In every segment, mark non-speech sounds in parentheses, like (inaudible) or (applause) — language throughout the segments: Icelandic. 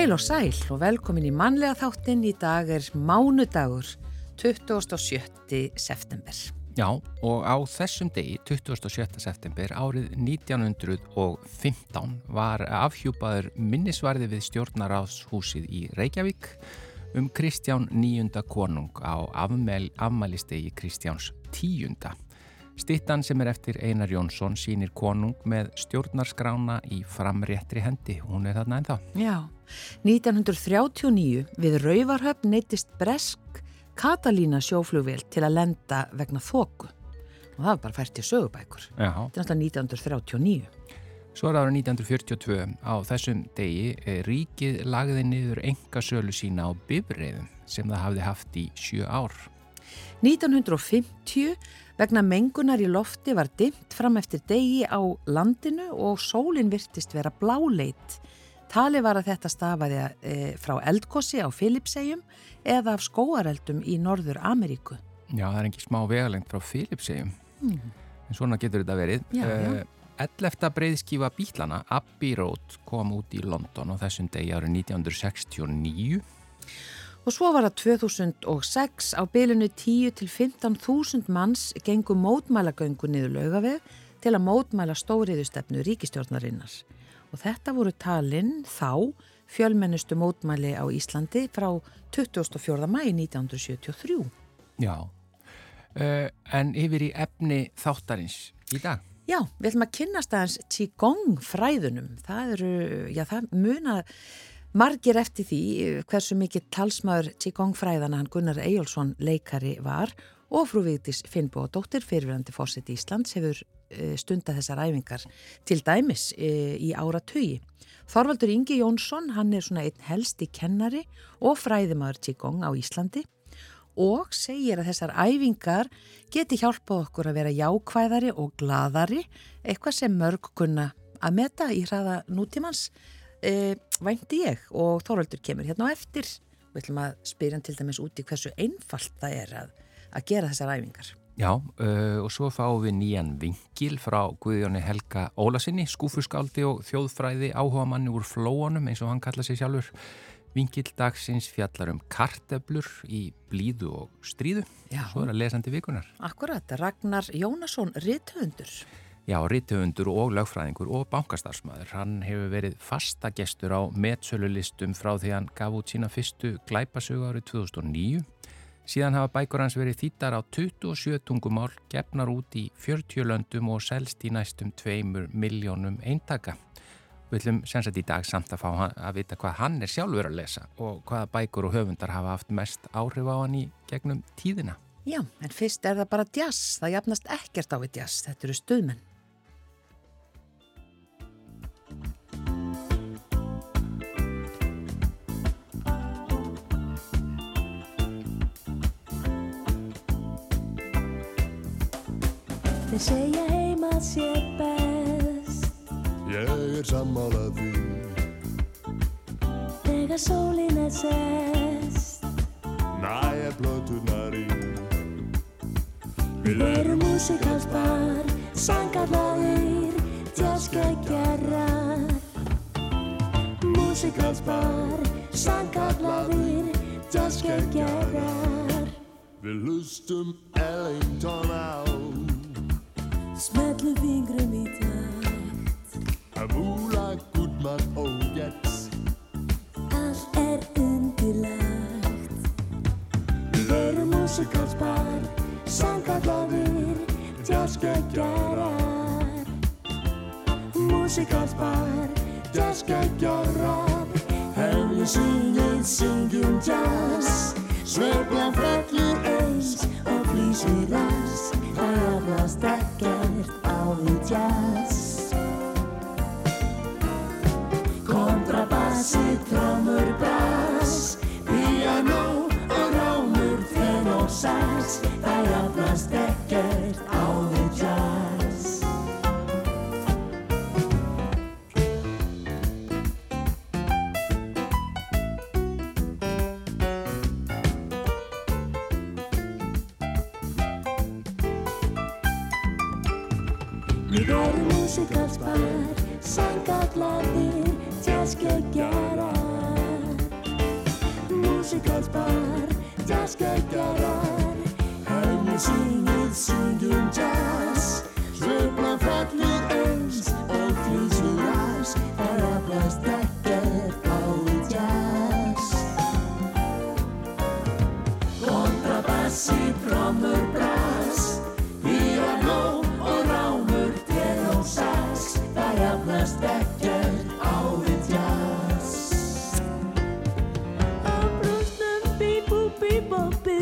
Heil og sæl og velkomin í mannlega þáttin. Í dag er mánudagur 27. september. Já, og á þessum degi, 27. september, árið 1915 var afhjúpaður minnisvarði við stjórnaráðshúsið í Reykjavík um Kristján níunda konung á afmælistegi Kristjáns tíunda. Stittan sem er eftir Einar Jónsson sínir konung með stjórnarskrána í framréttri hendi. Hún er þarna ennþá. Já, 1939 við Rauvarhöfn neytist Bresk Katalína sjóflugvél til að lenda vegna þóku. Og það var bara fært til sögubækur. Er náttúrulega 1939. Svo er ára 1942 á þessum degi ríkið lagði niður enga sölu sína á bifreiðum sem það hafði haft í sjö ár. 1950 vegna mengunar í lofti var dimt fram eftir degi á landinu og sólinn virtist vera bláleit. Tali var að þetta stafaði e, frá eldkossi á Filipsegjum eða af skóareldum í Norður Ameríku. Já, það er ekki smá vegalengt frá Filipsegjum. Mm. En svona getur þetta verið. Já, já. 11. breiðskífa bílana Abbey Road kom út í London á þessum degi árið 1969 Og svo var það 2006 á bylunu 10 til 15.000 manns gengu mótmælagöngu niður laugaveg til að mótmæla stóriðustefnu ríkistjórnarinnar. Og þetta voru talinn þá fjölmennustu mótmæli á Íslandi frá 24. mæi 1973. Já, uh, en yfir í efni þáttarins í dag? Já, við ætlum að kynast aðeins Qigong fræðunum. Það eru, já það muna margir eftir því hversu mikið talsmaður Qigong fræðana hann Gunnar Eyjólfsson leikari var og frú Vigdís Finnbó og dóttir fyrirverandi fórsett í Íslands hefur stunda þessar æfingar til dæmis í ára tögi. Þorvaldur Ingi Jónsson, hann er svona einn helsti kennari og fræðimaður Qigong á Íslandi og segir að þessar æfingar geti hjálpað okkur að vera jákvæðari og gladari, eitthvað sem mörg kunna að meta í hraða nútímans, e, vænti ég og Þorvaldur kemur hérna á eftir. Við ætlum að spyrja til dæmis út í hversu einfalt það er að, að gera þessar æfingar. Já, uh, og svo fáum við nýjan vingil frá Guðjóni Helga Ólasinni, skúfuskáldi og þjóðfræði áhuga manni úr flóanum eins og hann kalla sig sjálfur. Vingildagsins fjallar um karteflur í blíðu og stríðu. Já. Svo er að lesandi vikunar. Akkurat, Ragnar Jónasson, rithöfundur. Já, rithöfundur og lögfræðingur og bankastarfsmæður. Hann hefur verið fasta gestur á metsölulistum frá því hann gaf út sína fyrstu glæpasögu árið 2009. Síðan hafa bækur hans verið þýttar á 27 tungumál, gefnar út í 40 löndum og selst í næstum 2 miljónum eintaka. Við ætlum sensat í dag samt að fá að vita hvað hann er sjálfur að lesa og hvaða bækur og höfundar hafa haft mest áhrif á hann í gegnum tíðina. Já, en fyrst er það bara jazz. Það jafnast ekkert á við jazz. Þetta eru stuðmenn. Þeir segja heima sé best. Ég er sammálað því. Þegar sólin er sest. Næja blötunar í. Við erum músikalspar Sangallaðir Tjaskækjarar Músikalspar Sangallaðir Tjaskækjarar Við lustum Ellington á Smellu fingrum í takt Að múla Gudmann og Jets Allt er undilagt Við erum músikalspar Sangallaðir Tjaskækjarar Músikalspar Tjaskækjarar Hefðu syngið, syngjum jazz Sveiflan fellur eins og flýsir rass Það jafnast ekkert á við jazz. Kontrabassi, trómur, brass Piano og rámur, tenor, sax Það jafnast ekkert á við jazz Við erum músikalspar, sangallaðir, tjaskegjarar musicals bar, jazzgeggjarar. Henni syngið, syngjum jazz. Sveiflan fellur eins og flýsur ás Það jafnast ekkert á við jazz Kontrabassi, trommur,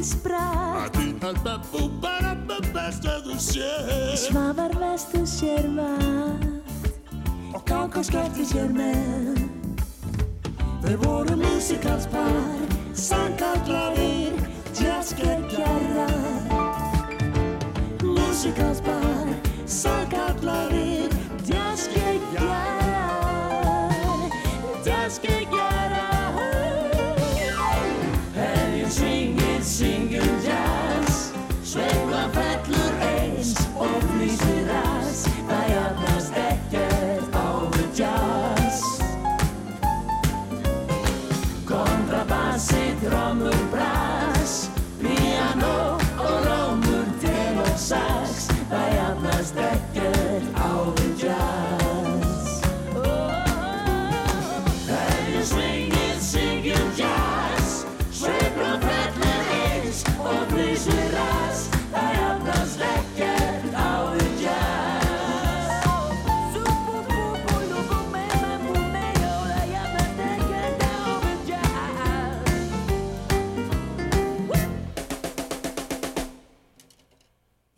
spratt Svavar vestu sér vat Og Káka skellti sér með. Þau voru músikalspar Sangkallarir Jazzgeggjarar. Músikalspar Sangkallarir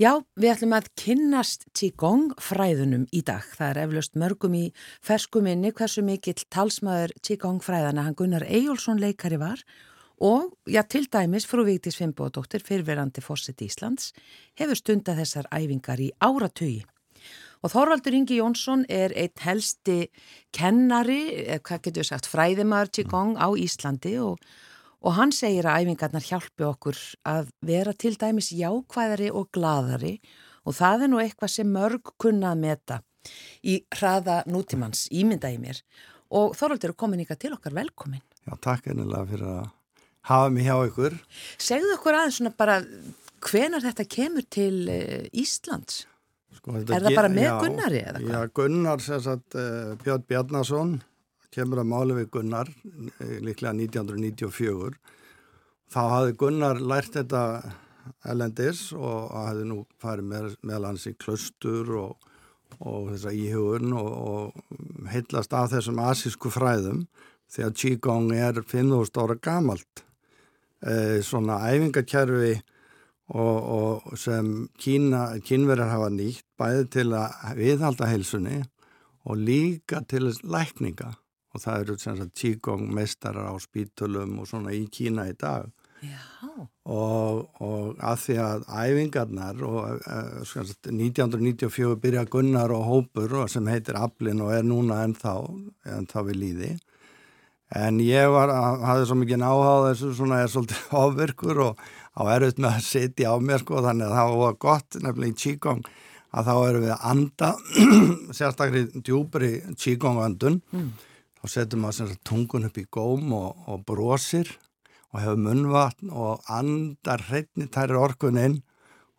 Já, við ætlum að kynnast Qigong fræðunum í dag. Það er eflaust mörgum í fersku minni hversu mikill talsmaður Qigong fræðana hann Gunnar Eyjólfsson leikari var og, já, til dæmis frú Víktis Fimboðdóttir, fyrverandi fósitt Íslands, hefur stunda þessar æfingar í áratugi. Og Þorvaldur Ingi Jónsson er einn helsti kennari, eða hvað getur sagt, fræðimar Qigong á Íslandi og Og hann segir að æfingarnar hjálpi okkur að vera til dæmis jákvæðari og gladari og það er nú eitthvað sem mörg kunna að meta í hraða nútímans ímynda í mér. Og Þorvaldur er komin ykkar til okkar velkomin. Já, takk ennilega fyrir að hafa mig hjá ykkur. Segðu okkur aðeins svona bara hvenar þetta kemur til eh, Íslands? Sko, Er það bara með já, Gunnari eða hvað? Já, Gunnar, sagt, uh, Björn Bjarnason, kemur að máli við Gunnar, eh, líklega 1994. Þá hafði Gunnar lært þetta elendis og hafði nú farið með, meðal hans í klustur og, og þessa íhugun og, og heillast af þessum asísku fræðum því að Qigong er 5.000 ára gamalt. Eh, svona æfingakerfi og, og sem Kína, kínverjar hafa nýtt bæði til að viðhalda heilsunni og líka til lækninga og það eru sem sagt Qigong meistarar á spítulum og svona í Kína í dag. Og, og að því að æfingarnar og uh, sagt, 1994 byrja Gunnar og hópur og sem heitir Ablin og er núna ennþá, ennþá við líði en ég var, hafði svo mikið áháð þessu svona er svolítið (laughs) ofvirkur og á erfitt með að sitja á mér sko þannig að það var gott nefnilega í Qigong að þá erum við að anda (clears throat) sérstaklega í djúpri Qigong öndun þá setjum maður tungun upp í góm og, og brosir og hefur munnvatn og andar hreitni tærir orkun inn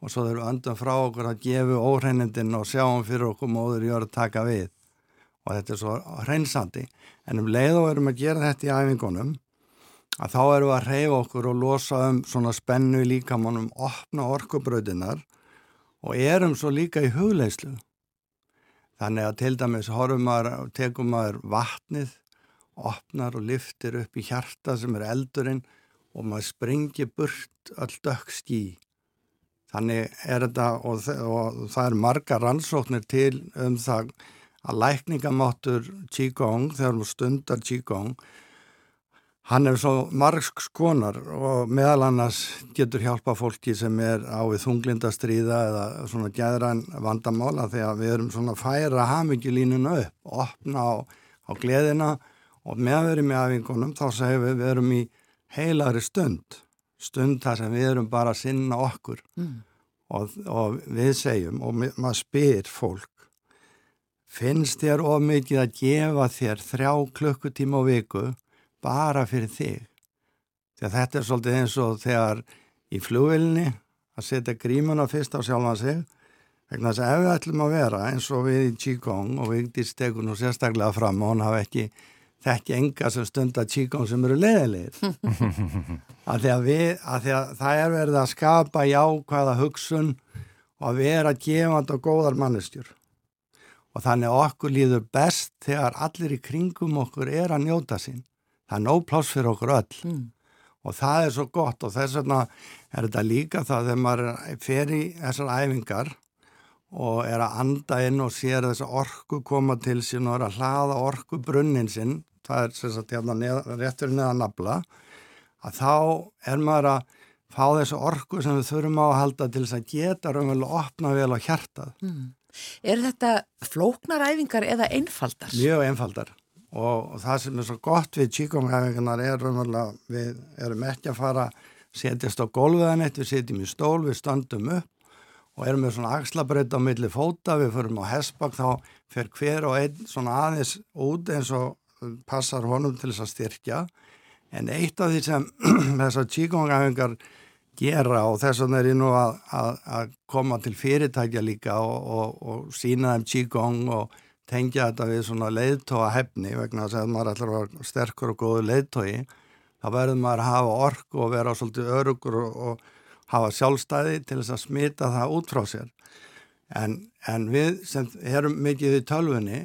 og svo við öndum frá okkur að gefu óhreinindin og sjáum fyrir okkur móður í að taka við. Og þetta er svo hreinsandi. En um leið og erum að gera þetta í æfingunum að þá erum við að reyfa okkur og losa um svona spennu líkamannum, opna orkubraudinar og erum svo líka í hugleyslu þannig að til dæmis horfum maður, tekum maður vatnið opnar og liftir upp í hjarta sem er eldurinn og maður springir burt dökk skí. Þannig er þetta og, og það er marga rannsóknir til um það að lækningamáttur Qigong, þegar maður stundar Qigong, hann er svo margs skonar og meðal annars getur hjálpa fólki sem er á við þunglindastríða eða svona gæðran vandamála þegar við erum svona að færa hamingjulínuna upp, opna á, á gleðina og meðverið með aðvingunum þá segjum við við erum í heilagri stund, stund þar sem við erum bara að sinna okkur mm. og, og við segjum og maður spyr fólk finnst þér of mikið að gefa þér þrjá klukkutíma á viku bara fyrir þig. Að þetta er svolítið eins og þegar í flugvilni að setja grímuna fyrst á sjálfan sig vegna þess að ef við ætlum að vera eins og við í Qigong og við ekki stegun og sérstaklega fram og hún hafa ekki þekki enga sem stundar Qigong sem eru leðilegir að (laughs) því að, að því að það er verið að skapa jákvæða hugsun og að vera gefand og góðar mannestjur og þannig okkur líður best þegar allir í kringum okkur er að njóta sín það er nóg pláss fyrir okkur öll Mm. og það er svo gott og þess vegna er þetta líka það þegar maður fer í þessar æfingar og er að anda inn og sér þessa orku koma til sín og er að hlaða orku brunnin sinn, það er sem sagt hérna neð, réttur neðan nafla, að þá er maður að fá þessu orku sem við þurfum á að halda til þess að geta raunverulega opna vel á hjartað. Mm. Er þetta flóknar æfingar eða einfaldar? Mjög einfaldar og, það sem er svo gott við Qigong-hæfingarnar er raunverulega við erum ekki að fara setjast á gólfiðan eitt, við setjum í stól, við stöndum upp og erum með svona axlabreyta á milli fóta, við förum á hessbak þá fer hver og einn svona aðeins út eins og passar honum til þess að styrkja. En eitt af því sem (clears throat) þessar Qigong-hæfingar gera og þess vegna er ég nú að, að, að koma til fyrirtækja líka og, og, og sína þeim Qigong og tengja þetta við svona leiðtóa hefni vegna þess að maður ætlar að vera sterkur og góður leiðtói þá verður maður að hafa ork og vera svolítið örugur og, og hafa sjálfstæði til þess að smita það út frá sér. En, en við sem erum mikið í tölfunni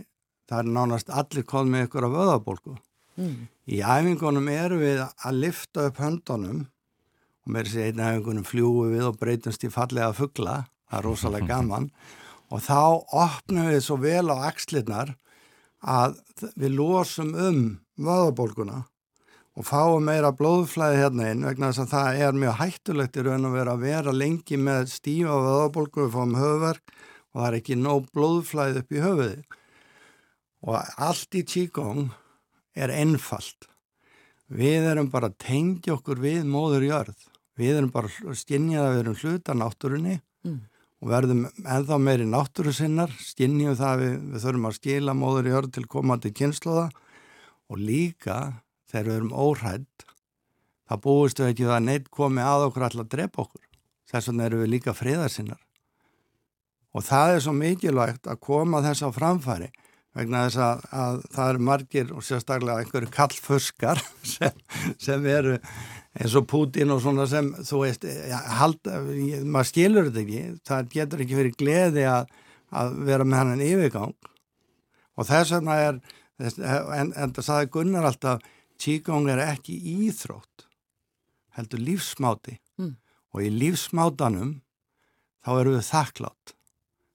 það er nánast allir komið með ykkur af öðabólku Mm. í æfingunum erum við að lifta upp höndunum og með þessi einn æfingunum fljúum við og breytumst í fallega fuggla, það er rosalega (laughs) gaman og þá opnum við svo vel á axlirnar að við losum um vöðabólguna og fáum meira blóðflæði hérna inn vegna þess að það er mjög hættulegt í raun og vera að vera lengi með stífa vöðabólgu, við fáum höfverk og það er ekki nóg blóðflæði upp í höfuði og allt í Qigong er einfalt. Við erum bara að tengja okkur við móður jörð. Við erum bara að það að við erum hluta náttúrunni Mm. Og verðum ennþá meiri náttúru sinnar, skinjum það að við, við þurfum að skila móður jörð til komandi kynsluða og líka þegar við erum óhrædd, það búist við ekki að neitt komi að okkur alltaf að drepa okkur. Þess vegna erum við líka friðarsinnar. Og það er svo mikilvægt að koma þess á framfæri vegna þess að, að það eru margir og sérstaklega einhverju kallfuskar (laughs) sem, sem eru eins og Putin og svona sem þú veist, ja, halda, ég- maður skilur þetta ekki, það getur ekki verið gleði að, að vera með hann yfirgang. Og þess vegna er en, en það saði Gunnar alltaf Qigong er ekki íþrótt heldur lífsmáti. Mm. og í lífsmátanum þá erum við þakklátt.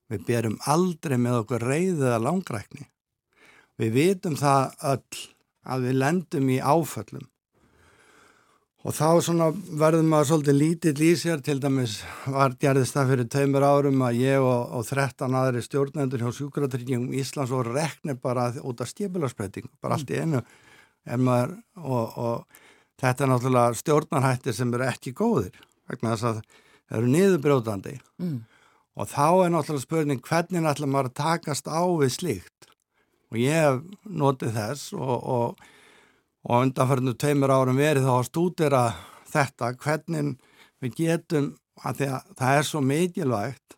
Við berum aldrei með okkur reyðið eða langrækni. Við vitum það öll að við lendum í áföllum og þá verðum maður svolítið lítill í sér til dæmis var gerðist það fyrir tveimur árum að ég og, og 13 aðri stjórnendur hjá sjúkratryggingum Íslands og reknir bara út af stjépilarsbreyting bara allt í einu. Er maður og, og þetta er náttúrulega stjórnarhættir sem eru ekki góðir vegna þess að það eru niðurbrjótandi. Mm. og þá er náttúrulega spurning hvernig ætla maður að takast á við slíkt? Og ég hef notið þess og, og, og undanfærinu tveimur árum verið þá að stúdera þetta hvernig við getum að, að það er svo mikilvægt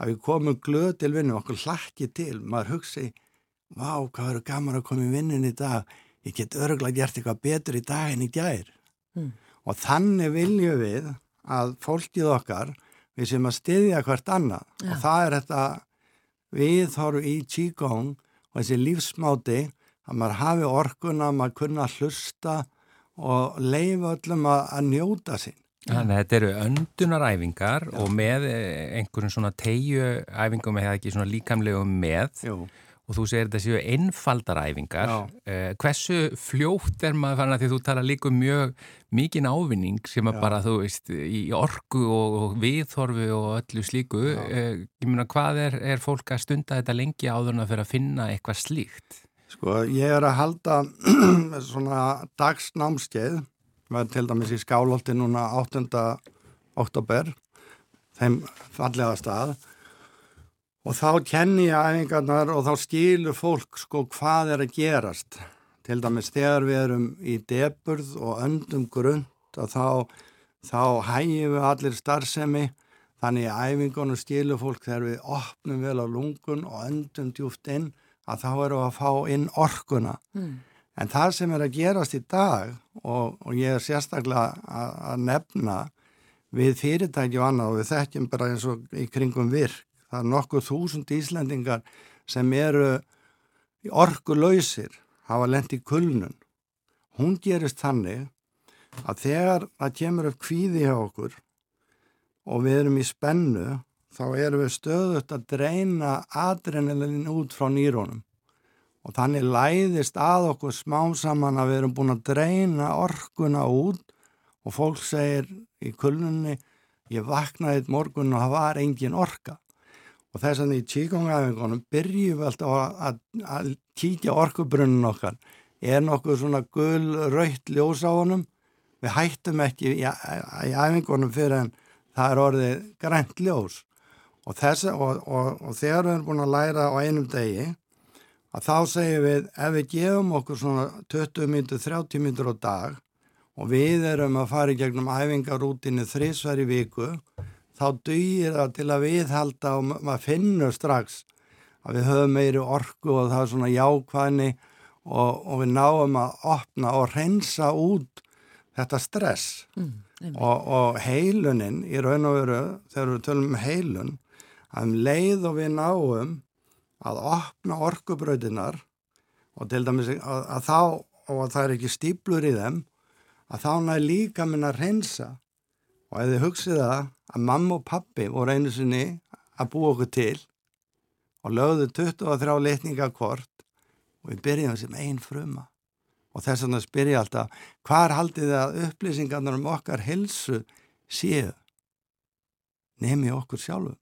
að við komum glöð til vinnu okkur hlakki til, maður hugsi vá, hvað verður gaman að koma í vinnin í dag ég get örgulega gert eitthvað betur í dag en í gær Mm. og þannig viljum við að fólkið okkar við sem að styðja hvert annað Já. og það er þetta við þorfum í Qigong og þessi lífsmáti að maður hafi orkuna, maður kunna hlusta og leifa öllum að, að njóta sín. Þannig að þetta eru öndunaræfingar og með einhverjum svona tegju æfingum eða ekki svona líkamlegum með Jú. og þú segir þetta séu einfaldaræfingar. Já. Eh, hversu fljótt er maður fann að því þú tala líka um mjög mikinn ávinning sem að Já. bara þú veist í orku og, og viðhorfi og öllu slíku. Já. Eh, ég meina hvað er, er fólk að stunda þetta lengi áður en að fyrir að finna eitthvað slíkt? Sko, ég er að halda (clears throat) svona dagsnámskeið, var til dæmis í Skálholti núna 8. oktober, þeim fallega stað og þá kenni ég æfingarnar og þá skilur fólk sko hvað er að gerast. Til dæmis þegar við erum í deburð og öndum grund að þá, þá hægjum við allir starfsemi þannig að æfingunum skilur fólk þegar við opnum vel á lungun og öndum djúft inn að þá við að fá inn orkuna. Mm. En það sem er að gerast í dag og, og ég er sérstaklega að, að nefna við fyrirtæki og annað og við þekkjum bara eins og í kringum virk. Það er nokkuð þúsund Íslandingar sem eru orkulöysir, hafa lent í kulnun. Hún gerist þannig að þegar það kemur upp kvíði hjá okkur og við erum í spennu þá erum við stöðut að dreina adrenalin út frá nýrónum. Og þannig læðist að okkur smám saman að við erum búin að dreina orkuna út og fólk segir í kulnunni ég vaknaði eitt morgun og það var engin orka. Og þess að í tíkongæfingunum byrjum við alltaf að, að, að kíkja orkubrunnin okkar. Er nokkuð svona gull raukt ljós á honum? Við hættum ekki í, í æfingunum fyrir en það er orðið grænt ljós og, þess, og, og, og þegar við erum búin að læra á einum degi að þá segjum við ef við gefum okkur svona 20 mínutur, 30 mínutur á dag og við erum að fara í gegnum æfingarútinu þrísverði viku þá dýr það til að viðhalda og maður finnur strax að við höfum meiri orku og það er svona jákvæðni og við náum að opna og reynsa út þetta stress. Mm og, og heilunin í raun og veru, þegar við tölum um heilun, að um leið og við náum að opna orkubröðinar og til dæmis að, að þá, og að það er ekki stíplur í þeim, að þá næ líka minna að reynsa og ef þið hugsið það að mamma og pappi voru einu sinni að búa okkur til og lögðu 23 litninga kvort og við byrjum sem einn fruma. Og þess vegna spyr ég alltaf hvar haldið það að upplýsingarnar um okkar helsu séu? Nemi okkur sjálfum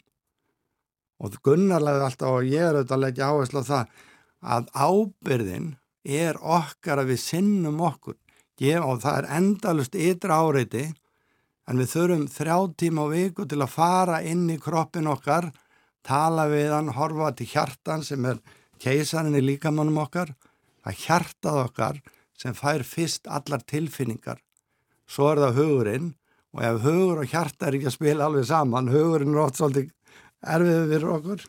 og gunnarlega alltaf og ég er auðvitað að leggja áherslu á það að ábyrðin er okkar að við sinnum okkur og það er endalust ytra áreiti en við þurfum þrjá tíma á viku til að fara inn í kroppin okkar tala við hann, horfa til hjartan sem er keisarin í líkamannum okkar að hjartað okkar sem fær fyrst allar tilfinningar. Svo er það hugurinn og ef hugur og hjarta er ekki að spila alveg saman, hugurinn er oft svolítið erfiðið fyrir okkur,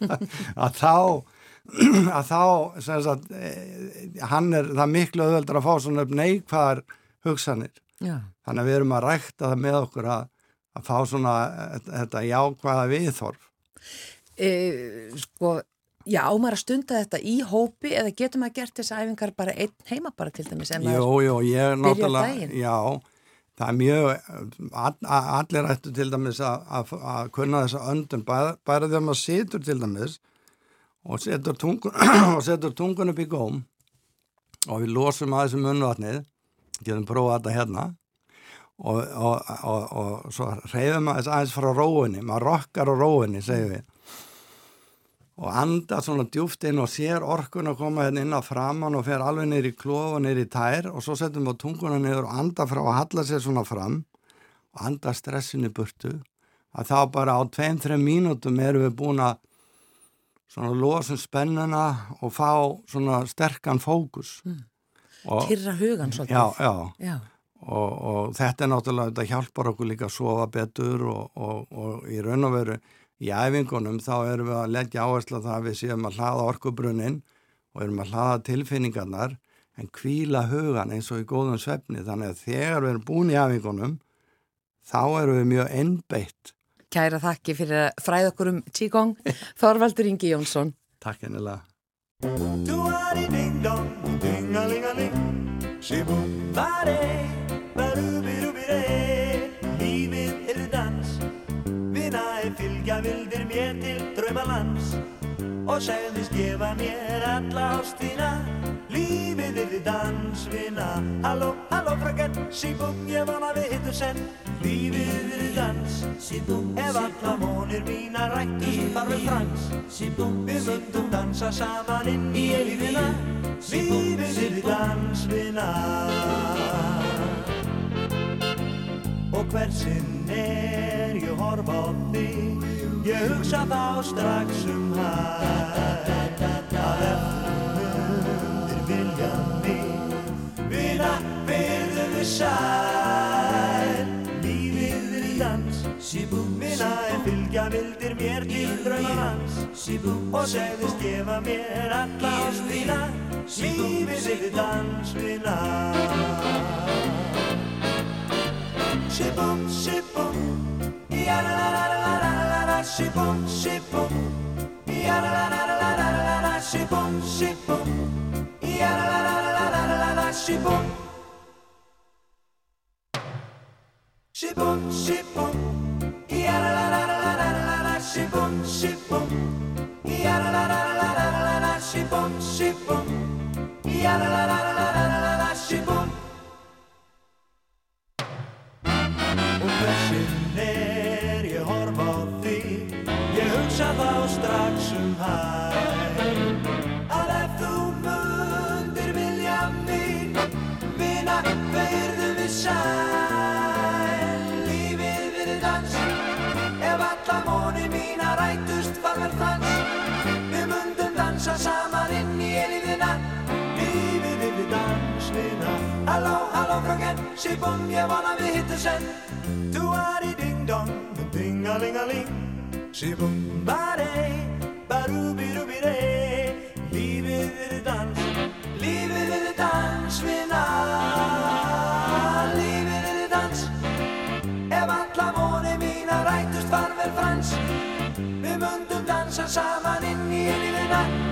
(laughs) að þá, að þá, sagt, eh, hann er það miklu öðvöldur að fá svona upp neikvæðar hugsanir. Já. Þannig að við erum að rækta það með okkur að, að fá svona eh, þetta jákvæða viðþorf. E, sko, Já, ámar að stunda þetta í hópi eða getur maður gert þess aðefingar bara einn heima bara til dæmis Jú, jú, ég er náttúrulega, já, það er mjög, all, allir ættu til dæmis að kunna þessa öndun, bara, bara þegar maður situr til dæmis og setur tungun, (clears throat) og setur tungun upp í góm og við losum að þessu munvatnið, getum prófað þetta hérna og, og, og, svo reyðum þess aðeins frá róinni, maður rokkar á róinni, segjum við og anda svona djúft inn og sér orkun að koma hérna inn á framann og fer alveg neyri í klóf og neyri tær og svo setjum við tunguna neyður og anda frá að halla sér svona fram og anda stressinu burtu að þá bara á 2-3 mínútum erum við búin að svona losum spennuna og fá svona sterkan fókus mm. Kyrra hugan svolítið Já, já, já. Og, og þetta er náttúrulega, þetta hjálpar okkur líka að sofa betur og, og, og í raun og veru í æfingunum þá erum við að leggja áherslu að það við séum að hlaða orkubrunnin og erum að hlaða tilfinningarnar en kvíla hugan eins og í góðum svefni. Þannig að þegar við erum búin í æfingunum þá erum við mjög ennbeitt Kæra þakki fyrir að fræða okkur um Qigong. (laughs) Þorvaldur Ingi Jónsson. Takk ennilega Du-a-di ding-dong, ding-a-ling-a-ling. Shibum-ba-de, ba-du-bi-du-bi-de mér til draumalands og segðist gefa mér alla ástina. Lífið yfir dansvina Halló, halló fröken, síbúm, ég vona við hittu senn lífið yfir dans. Síbúm, ef alla mónir mína rættust þar við frans síbúm, við myndum dansa saman inn í eilífina lífið yfir dansvina og hversinn er ég horfa á þig ég hugsa þá strax um hætt að öllum þér vilja mig vinna verðum við sæl lífið er í dans vinna er fylgja vildir mér til draumanans og segðist gefa mér alla ástina. lífið er í dans vinna Shibum, shibum, ya la la la la la la shibum, shibum, ya la la la la la la shibum, shibum, ya la la la la la la shibum. Shibum, shibum, ya la la la la la la shibum, shibum, ya la la la la la la shibum, shibum, ya la la la la la la there. Fröken, síbum, ég vona við hittum senn Tuari ding dong, ding a ling a ling. Shibum bare, barubi rubi re. Lífið er dans, lífið er dans vinna. Lífið er dans, ef alla móni mína rætust var vel frans. Við mundum dansa saman inn í elífina. Lífið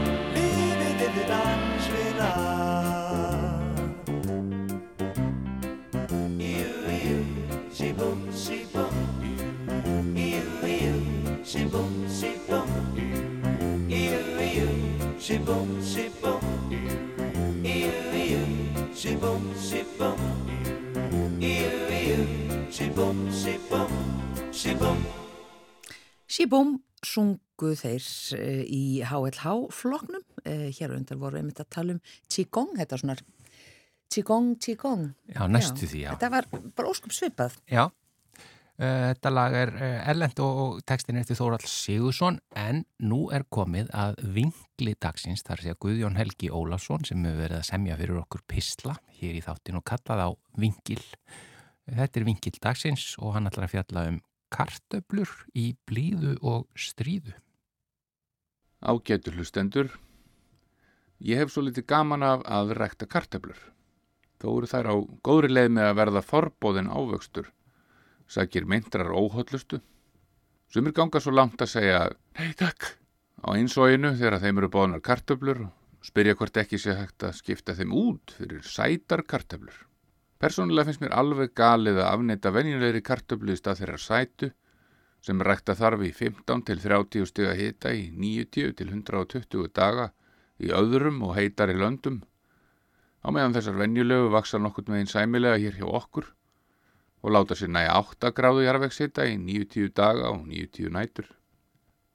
shibum, shibum. Jú, jú, shibum, shibum. Jú, jú, shibum, shibum. Shibum. Síbúm sungu þeir uh, í HLH-floknum. Uh, hér undan voru einmitt að tala um Qigong, þetta er svona Qigong, Qigong. Já, næstu því, já. Þetta var bara óskup svipað. Já, þetta lag er uh, erlend og, textin er til Þórald Sigursson en nú er komið að vingli dagsins þar sé að Guðjón Helgi Ólafsson sem hefur verið að semja fyrir okkur pisla hér í þáttin og kallað á vingil. Þetta er vingil dagsins og hann ætlar að fjalla um kartöblur í blíðu og stríðu. Ágætur hlustendur. Ég hef svo litið gaman af að rekta kartöblur. Þó eru þær á góðri leið með að verða forbóðin ávöxtur. Sækir myndrar óhóllustu. Sumir ganga svo langt að segja Nei takk á einsóinu þegar þeim eru bóðnar kartöblur og spyrja hvort ekki sé hægt að skipta þeim út fyrir sætar kartöblur. Persónulega finnst mér alveg galið að afneita venjulegri kartöflu í stað þeirra sætu sem rækta þarf í 15 til 30 stiga hita í 90 til 120 daga í öðrum og heitari löndum. Á meðan þessar venjulegu vaksa nokkurt meginn sæmilega hér hjá okkur og láta sér næja 8 gráðu jarðvegshita í 90 daga og 90 nætur.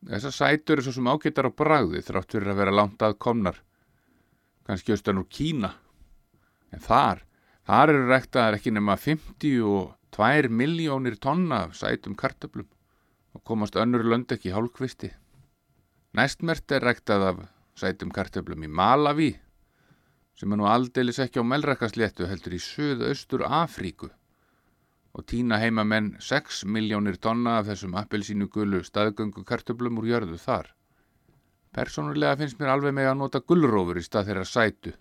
Þessar sætur eru svo sem ágættar á bragði þrátt fyrir að vera langt að komnar, kannski austan úr Kína. En þar, þar eru rektaðar ekki nema 52 miljónir tonna af sætum kartöflum og komast önnur lönd ekki hálfkvisti. Næstmert er rektað af sætum kartöflum í Malawi, sem er nú aldeilis ekki á melrakasléttu heldur í söðaustur Afríku og týna heima menn 6 miljónir tonna af þessum appelsínu gullu staðgöngu kartöflum úr jörðu þar. Persónulega finnst mér alveg með að nota gullrófur í stað þeirra sætu.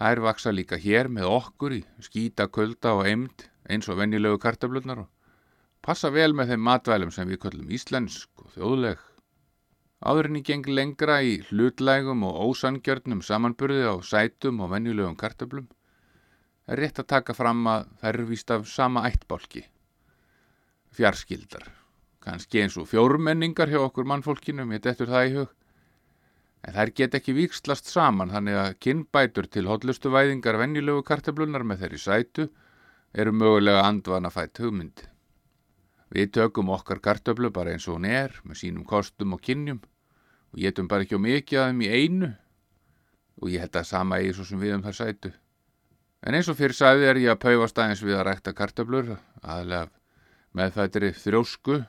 Þær vaksa líka hér með okkur í skýta, kulda og eimd eins og venjulegu kartöflunar og passa vel með þeim matvælum sem við köllum íslensk og þjóðleg. Áðurinn í geng lengra í hlutlægum og ósangjörnum samanburði á sætum og venjulegum kartöflum er rétt að taka fram að þær eru víst af sama ættbálki. Fjarskildar, kannski eins og fjórmenningar hjá okkur mannfólkinu, mér dettur það í hug. En þær get ekki vikslast saman þannig að kinnbætur til hotlustu væðingar venjulegu kartöflunar með þeirri sætu eru mögulega andvana fætt hugmynd. Við tökum okkar kartöflu bara eins og hún er, með sínum kostum og kynjum og getum bara ekki á mikið að þeim í einu og ég held að sama eigi svo sem við um þær sætu. En eins og fyrir sæði er ég að paufast aðeins við að rækta kartöflur, aðlega meðfættri þrjósku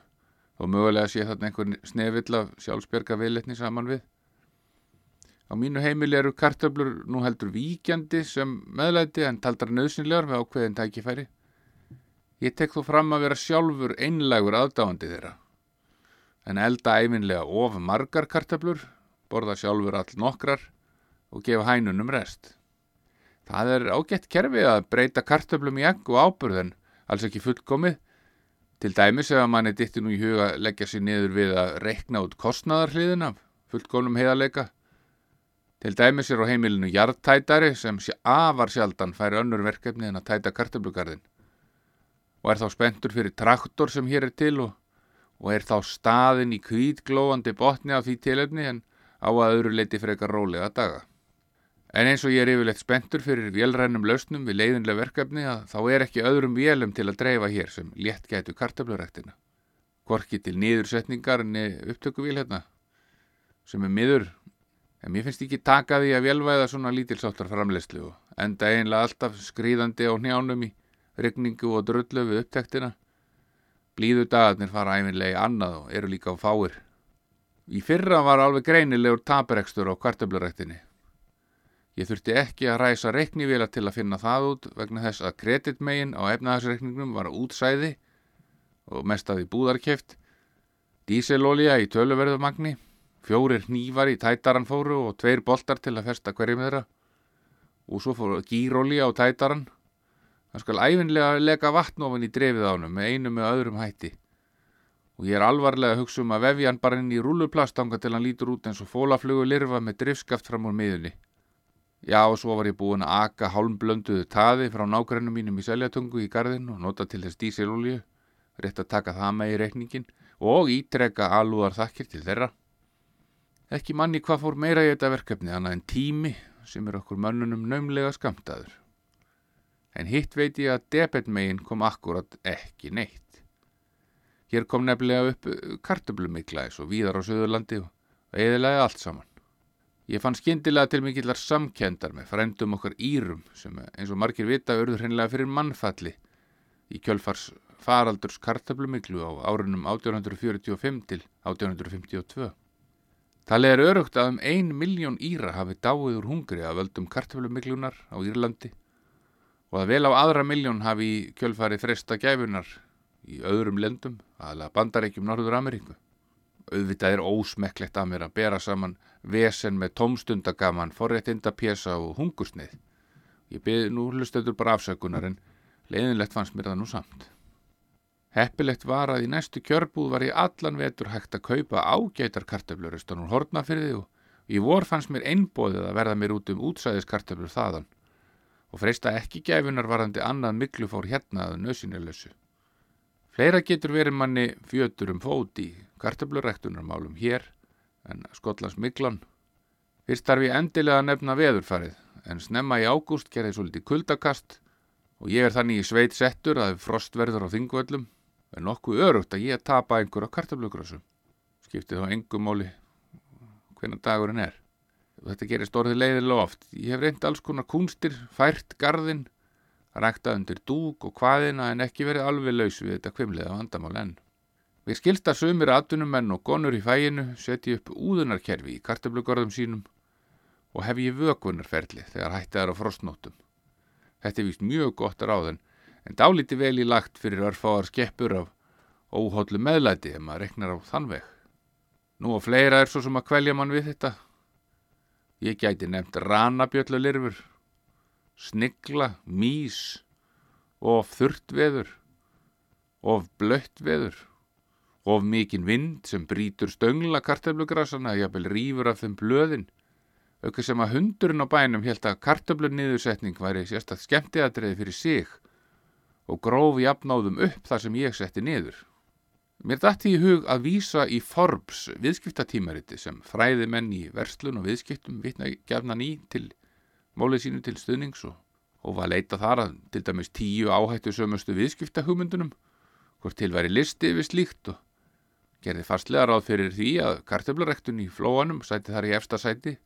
og mögulega sé þarna einhvern snefill af sjálfsberga viðletni saman við. Á mínu heimili eru kartöflur nú heldur víkjandi sem meðlæti en taldar nöðsynlegar með ákveðin tækifæri. Ég tek þó fram að vera sjálfur einlægur aðdáandi þeirra. en elda æfinlega of margar kartöflur, borða sjálfur all nokkrar og gefa hænunum rest. Það er ágætt kerfi að breyta kartöflum í egg og áburð en alls ekki fullkomið. Til dæmis ef að manni ditti nú í huga leggja sér niður við að reikna út kostnaðarhliðin af fullkomnum heiðarleika. Til dæmis er á heimilinu jarðtætari sem afar sjaldan færi önnur verkefni en að tæta kartöflugarðin og er þá spenntur fyrir traktor sem hér er til og, og er þá staðin í kvítglóandi botni af því tilöfni en á að öðru leiti frekar rólega daga. En eins og ég er yfirleitt spenntur fyrir vélrænum lausnum við leiðinlega verkefni að þá er ekki öðrum vélum til að dreifa hér sem létt gætu kartöfluræktina. Korki til nýðursetningar en upptökuvíl hérna sem er miður en mér finnst ekki taka því að velvæða svona lítilsáttar framleyslu og enda einlega alltaf skrýðandi á njánum í regningu og drullu við upptektina. Blíðu dagarnir fara æfinlega í annað og eru líka á fáir. Í fyrra var alveg greinilegur taperekstur á kartöfluræktinni. Ég þurfti ekki að ræsa reiknivila til að finna það út vegna þess að kreditmegin á efnahagsreikningnum var útsæði og mest að því búðarkeft, díselolja í töluverðumagni, fjórir hnívar í tætaran fóru og tveir boltar til að festa hverjum þeirra og svo fóru gírolja á tætaran Það skal æfinlega leka vatn ofan í drefið ánum með einu með öðrum hætti. Og ég er alvarlega að hugsa um að vefja hann bara inn í rúluplastanga til hann lítur út eins og fólaflugu lirfa með driftskaft fram úr miðunni. Já, og svo var ég búin að aka hálmblönduðu taði frá nágrennum mínum í seljatungu í gardin og nota til þess dísilolju, rétt að taka það með í reikningin og ítrekka alúðar þakkir til þeirra. Ekki manni hvað fór meira í þetta verkefni annað en tími sem er okkur mönnunum naumlega skamtaður en hitt veit ég að debetmegin kom akkurat ekki neitt. Hér kom nefnilega upp kartöblumiklæðis og víðar á Suðurlandi og eðilega allt saman. Ég fann skindilega til mikillar samkendar með frendum okkar írum sem eins og margir vita örður hreinlega fyrir mannfalli í kjölfars faraldurs kartöblumiklu á árunum 1845 til 1852. Talið er örugt að um ein miljón íra hafi dáið úr hungri að völdum kartöblumiklunar á Írlandi og að vel á aðra miljón hafi kjölfari fresta gæfunar í öðrum lendum, aðlega bandarækjum Norður Ameríku. Auðvitað er ósmekklegt að mér að bera saman vesen með tómstundagaman, forréttinda pjesa og hungursnið. Ég beði nú hlustöður bara afsökunar en leiðinlegt fannst mér það nú samt. Heppilegt var að í næstu kjörbúð var ég allan vetur hægt að kaupa ágætar kartöflur austan úr hortnafyrði og í vor fannst mér einbóðið að verða mér út um útsæðiskartöflur þaðan og freista ekki gæfunar varandi annað miklu fór hérna að nösinilösu. Fleira getur verið manni fjötur um fót í kartablurektunarmálum hér en Skotlands Miklan. Fyrst þarf ég endilega að nefna veðurfarið en snemma í ágúst gerði svolítið kuldakast og ég er þannig í sveit settur að frost verður á þingvöllum en nokkuð örugt að ég tapa einhver á kartablugrössum. Skiptið þá engum móli hvenan dagurinn er og þetta gerist orðið leiðilega oft. Ég hef reynd alls konar kunstir, fært garðin, ræktað undir dúk og hvaðina en ekki verið alveg laus við þetta kvimlega vandamál enn. Við skilsta sumir atvinnumenn og gonur í fæinu setji upp úðunarkerfi í kartablugorðum sínum og hef ég vökunarferli þegar hætti þær á frostnótum. Þetta er vist mjög gott að ráðan en dálíti vel í lagt fyrir örfáar skeppur af óhóllu meðlæti ef maður reknar á þann veg. Nú og fleira er svo sem að kvelja mann við þetta Ég gæti nefnt ranabjöllulirfur, snigla, mís, of þurrt veður, of blött veður, of mikinn vind sem brítur stöngla kartöflugrasana jafnvel rýfur af þeim blöðin. Ökkur sem að hundurinn á bænum held að kartöflunniðursetning væri sérstaklega skemmtiðadreið fyrir sig og grófi jafnáðum upp þar sem ég setti niður. Mér dætti í hug að vísa í Forbes viðskiptatímariti sem fræði menn í verslun og viðskiptum vitna gefnan í til mólið sínu til stuðnings og, og var leita þar að til dæmis tíu áhættu sömustu viðskiptahugmyndunum hvort til væri listi yfir slíkt og gerði fastlega ráð fyrir því að kartöflarektun í flóanum sæti þar í efsta sæti.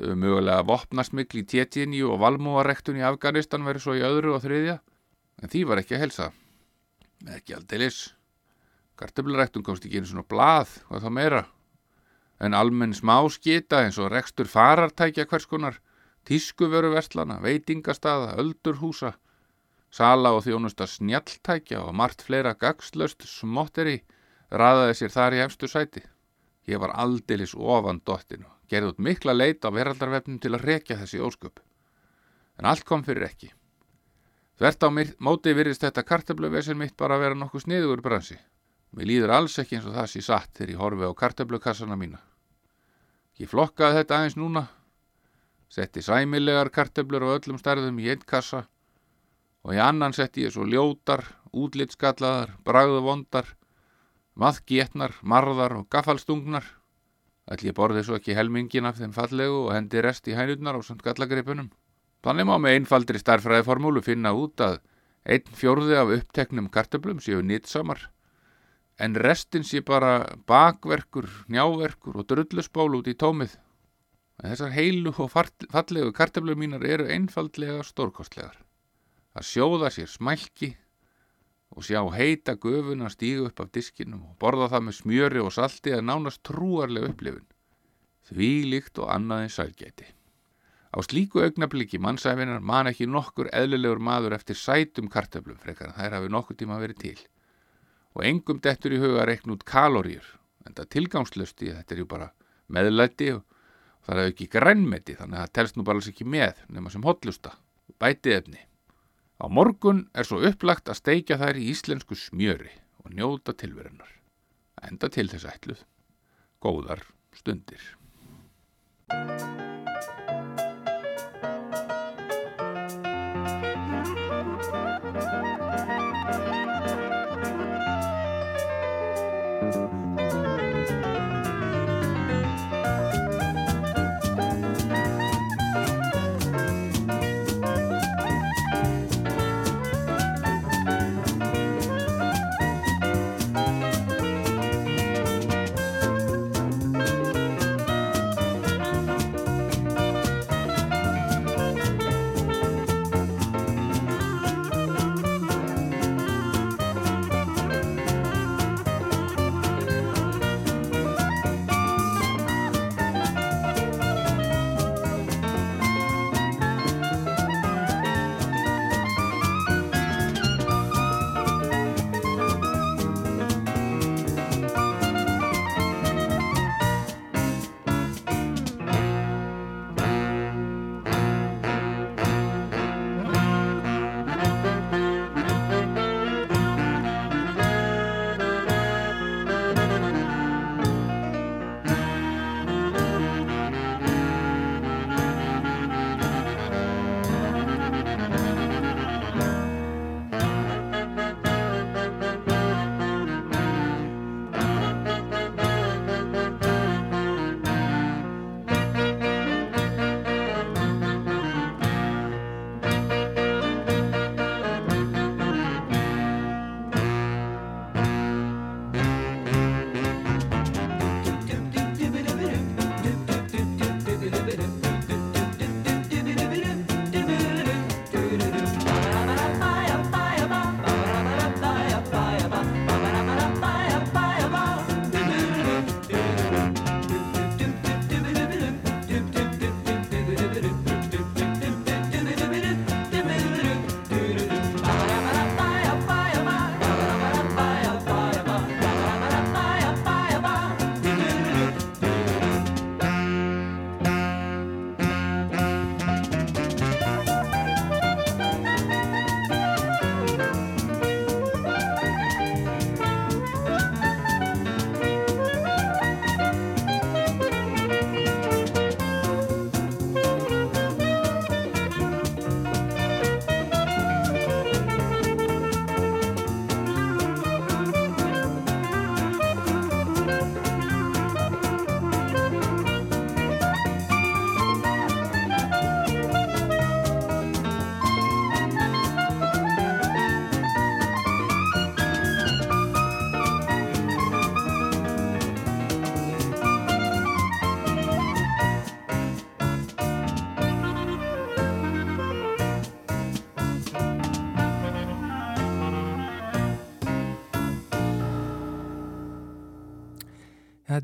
Mögulega vopnasmikl í tétjini og valmúarektun í Afganistan verið svo í öðru og þriðja. En því var ekki að helsa. Ekki aldeilis. Kartöflaræktun komst ekki einu svona blað, hvað þá meira. En almenn smá skita eins og rekstur farartækja hvers konar, tískuvöruverslana, veitingastaða, öldurhúsa, sala og þjónusta snjaltækja og margt fleira gagslöst smotteri raðaði sér þar í efstu sæti. Ég var aldeilis ofan dottinu, gerði út mikla leit á veraldarvefnum til að rekja þessi ósköp. En allt kom fyrir ekki. Þvert á móti virðist þetta kartabluvesir mitt bara að vera nokkuð sniðugur bransi. Mér líður alls ekki eins og það sé satt þegar ég horfi á kartablukassana mína. Ég flokkaði þetta aðeins núna, setti sæmilegar kartablur á öllum stærðum í einn kassa og í annan setti ég svo ljótar, útlitskallaðar, bragðuvondar, maðgetnar, marðar og gaffalstungnar. Ætli ég borði svo ekki helmingin af þeim fallegu og hendi rest í hænutnar á samt gallagripunum. Þannig má með einfaldri starfræðiformúlu finna út að einn fjórði af uppteknum kartablum séu nýtsamar en restin sé bara bakverkur, njáverkur og drullusból út í tómið. En þessar heilu og fallegu karteflur mínar eru einfaldlega stórkostlegar. Að sjóða sér smælki og sjá heita göfuna stígu upp af diskinum og borða það með smjöri og salti að nánast trúarlega upplifun. Því líkt og annaðin sælgæti. Á slíku augnabliki mannsæfinar man ekki nokkur eðlilegur maður eftir sætum karteflum frekar en þær hafi nokkur tíma verið til og engum dettur í huga að reikna út kaloríur en það tilgangslösti, þetta er ju bara meðlæti og það er ekki grænmeti þannig að það telst nú bara alls ekki með nema sem hotlusta, bætið efni. Á morgun er svo upplagt að steikja þær í íslensku smjöri og njóta tilverunar. Enda til þess ætluð. Góðar stundir.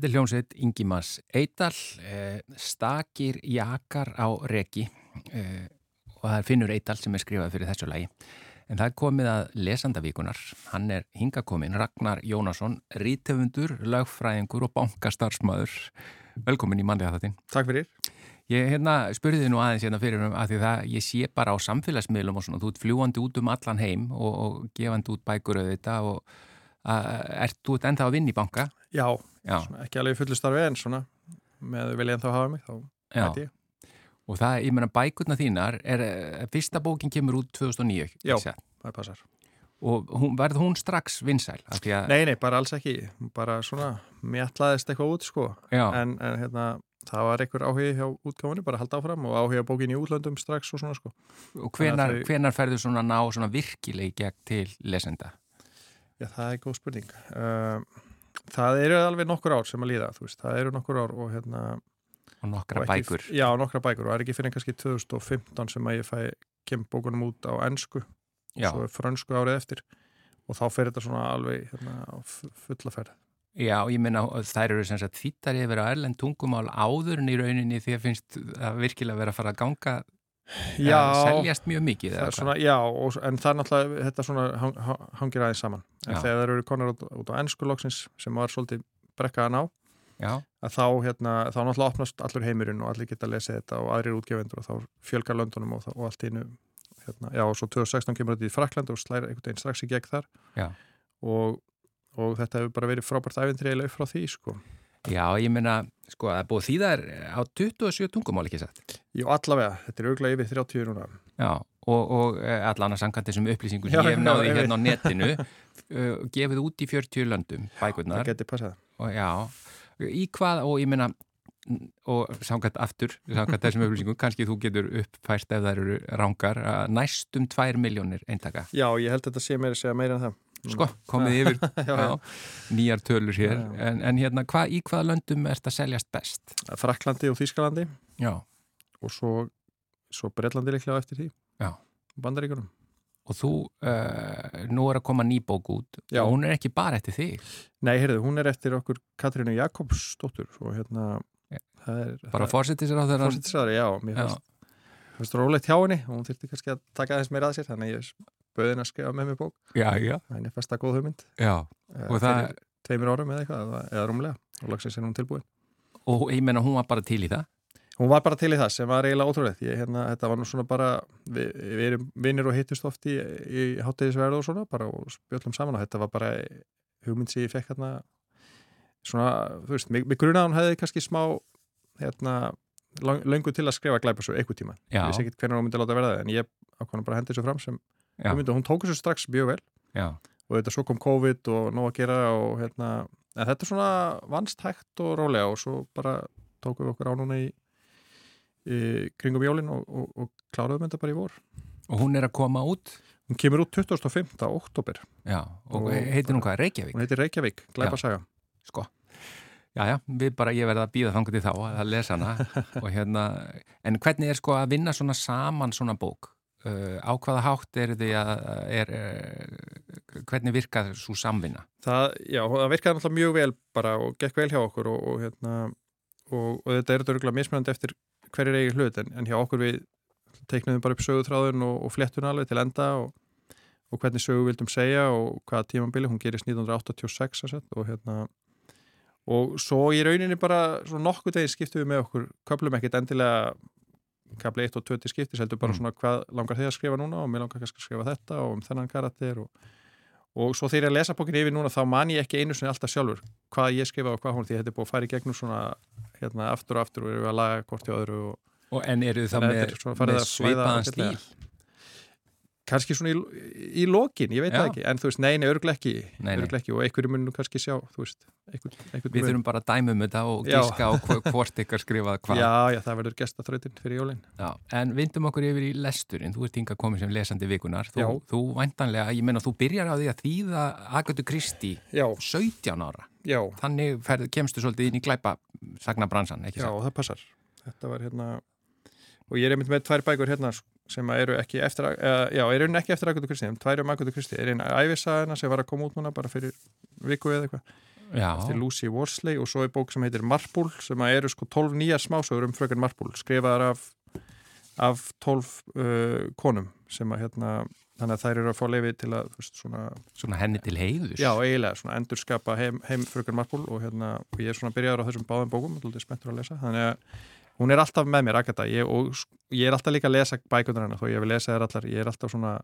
Þetta er hljómsveit Ingimas Eidal, eh, stakir jakar á regi eh, og það er Finnur Eidal sem er skrifað fyrir þessu lagi. En það er komið að lesandavíkunar. Hann er hingakomin Ragnar Jónasson, rítöfundur, lögfræðingur og bankastarfsmaður. Velkomin í mannlega þattinn. Takk fyrir. Ég hérna, spurði þið nú aðeins hérna fyrir um að því það ég sé bara á samfélagsmiðlum og svona, þú ert fljúandi út um allan heim og, og gefandi út bækur auðvitað og að, ert þú ennþá að vinna í banka? Já. Svona, ekki alveg fullu starfi en svona með vilja en þá hafa mig, þá hætti ég. Og það, ég meina, bækurna þínar, er, eh, fyrsta bókin kemur út 2009, ekki Já. Það passar. Og hún, verð hún strax vinsæl? Því að, Nei, nei, bara alls ekki. Bara svona, mér ætlaðist eitthvað út, sko. En, en hérna, það var einhver áhugi hjá útgáfunni, bara halda áfram og áhugi á bókin í útlöndum strax og svona, sko. og hvenar, þau- hvenar ferðu svona ná svona virkileg gegn til lesenda? Já, það er góð spurning. Uh, það eru alveg nokkur ár sem að líða. Það eru nokkur ár og hérna... Og nokkra og ekki- bækur? Já, nokkra bækur og það er ekki fyrir kannski 2015 sem að ég fæ, kem bókunum út á ennsku Já. og svo frönsku árið eftir og þá fer þetta svona alveg hérna, fulla ferð. Já, ég meina, þær eru sem sagt þýttar yfir á erlend tungumál áður en í rauninni því að finnst að virkilega vera að fara að ganga Já, seljast mjög mikið svona, já og, en það er náttúrulega, þetta svona hang, hang- hangir aðeins saman. En Já. þegar það eru konar út, út á ennsku loksins sem var svolítið brekkaðan á, að þá, hérna, þá náttúrulega opnast allur heimurinn og allir geta að lesa þetta og aðrir útgefendur og þá fjölgar löndunum og, og allt einu hérna, já og svo 2016 kemur þetta í Frakland og slæra einhvern veginn strax í gegn þar og, og þetta hefur bara verið frábært æfintri frá því sko. já, ég meina, sko, það er búið þýðar á 27 tungumál ekki satt. Jú, allavega, þetta er auðvitað yfir 30 núna. Já, og, og eh, allan að sangkvæmt þessum upplýsingum sem Já, ég já, náði hérna á netinu uh, (laughs) gefið út í 40 löndum bækurnar. Það geti passað. Og já, í hvað og ég meina og samkvæmt aftur, samkvæmt þessum upplýsingum kannski þú getur uppfært ef þær eru rángar, að næstum 2 miljónir eintaka. Já, ég held að þetta sé meira að meira en það Sko, komið yfir. (laughs) Já, já. nýjar tölur hér. En, en hérna, hva, í hvaða löndum ert að seljast best? Fraklandi og Þýskalandi. Já, og svo, svo Breitlandi líklega á eftir því. Bandaríkunum og þú, uh, nú er að koma nýbók út. Já. og hún er ekki bara eftir þig. Nei, heyrðu, hún er eftir okkur Katrínu Jakobsdóttur. Og hérna það er bara fórsetis á þeirra fórsettisræðari, já, mér Já. fannst, fannst rólegt hjá henni. Og hún þurfti kannski að taka aðeins meira að sér þannig ég henni að skrifa með mér bók. Já, já, henni fannst það góð hugmynd. Eh, Og það- fyrir tveimur árum eða eitthvað eða- rúmlega og lagsins er hún tilbúin. Og ég menna hún var bara til í það? Hún var bara til í það sem var eiginlega ótrúlegt. Ég, hérna, þetta var nú svona bara við, við erum vinnir og hittust oft í, í háttegisverðu og svona bara og spjöllum saman og þetta var bara hugmynd sem ég fekk hérna svona, þú veist, mig, grunaði að hún hefði kannski smá hérna lang- löngu til að skrifa glæpa svo einhver tíma ég vissi ekki hvernig hún myndi láta verða það en ég ákvæmum bara hendi þessu fram sem Og hún tók þessu strax mjög vel Já, og þetta svo kom COVID og nóg að gera og hérna, en þetta er svona vannst hægt og rólega og svo bara tókum við okkur á núna í, í kringum jólin og, og, og kláruðum þetta bara í vor. og hún er að koma út Hún kemur út 25. oktober, Já, og, Og heitir hún hvað, Reykjavík? hún heitir Reykjavík, Glæpasaga. Sko, já, já, við bara, ég verði að býða þangur til þá að lesa hana (laughs) og hérna, en hvernig er sko að vinna svona saman svona bók? Uh, á hvaða hátt er því að, er, uh, hvernig virkar svo samvinna? Það, já, það virkaði náttúrulega mjög vel bara og gekk vel hjá okkur og, og hérna, og, og þetta er þetta mismunandi eftir hverjir eigi hlut en, en hjá okkur við teiknum bara upp söguþráðun og, fléttun alveg til enda og, hvernig sögu vildum segja og hvaða tímambili, hún gerist 1986 sem sagt, og hérna og svo í rauninni bara nokkuð degið skiptum við með okkur köplum ekkit endilega kapli 1 og 2 til skiptis heldur bara Mm. svona hvað langar þið að skrifa núna og mér langar kannski að skrifa þetta og um þennan karakter og, og svo þegar ég lesa bókin yfir núna þá man ég ekki einu sinni alltaf sjálfur hvað ég skrifa og hvað hún því þetta er búið að fara í gegnum svona hérna aftur og aftur og við að laga hvort hjá öðru og Og en eru það með, með svipaðan stíl? Kannski svona í, í lokin, ég veit það ekki en þú veist, neini, ekki og einhverju mun nú kannski sjá, veist einhver, einhver Við þurfum bara að dæma um þetta og gíska á hvo- hvort ykkar skrifað hvað. Já, já, það verður gestaþrautin fyrir jólin. Já, en vindum okkur yfir í lesturinn, þú ert hinga komið sem lesandi vikunar, þú, þú væntanlega, ég menna þú byrjar á því að þýða Agatha Christie Já, 17 ára, já, þannig ferð, kemstu svolítið inn í glæpa sagna bransan, ekki já, það passar. Þetta var hérna og ég er einmitt með tvær bækur hérna sem eru ekki eftir, eða, já, er raunin ekki eftir Agutu Kristi, en tvær um Agutu Kristi er eina æfisagana sem var að koma út núna bara fyrir viku eða eitthvað, eftir Lucy Worsley og svo er bók sem heitir Marpul sem eru sko 12 nýjar smásögur um fröken Marpul skrifaðar af af 12 uh, konum sem að hérna þannig að þær eru að fá leifi til að veist, svona, Svona henni til heiðus. já, eiginlega, svona endurskapa heim, heim frökun Marpúl og hérna, og ég er svona byrjaður á þessum báðum bókum, alltaf spenntur að lesa. Þannig að hún er alltaf með mér, Agatha. Ég, og ég er alltaf líka að lesa bækundur hennar þó ég vil lesa þær allar, ég er alltaf svona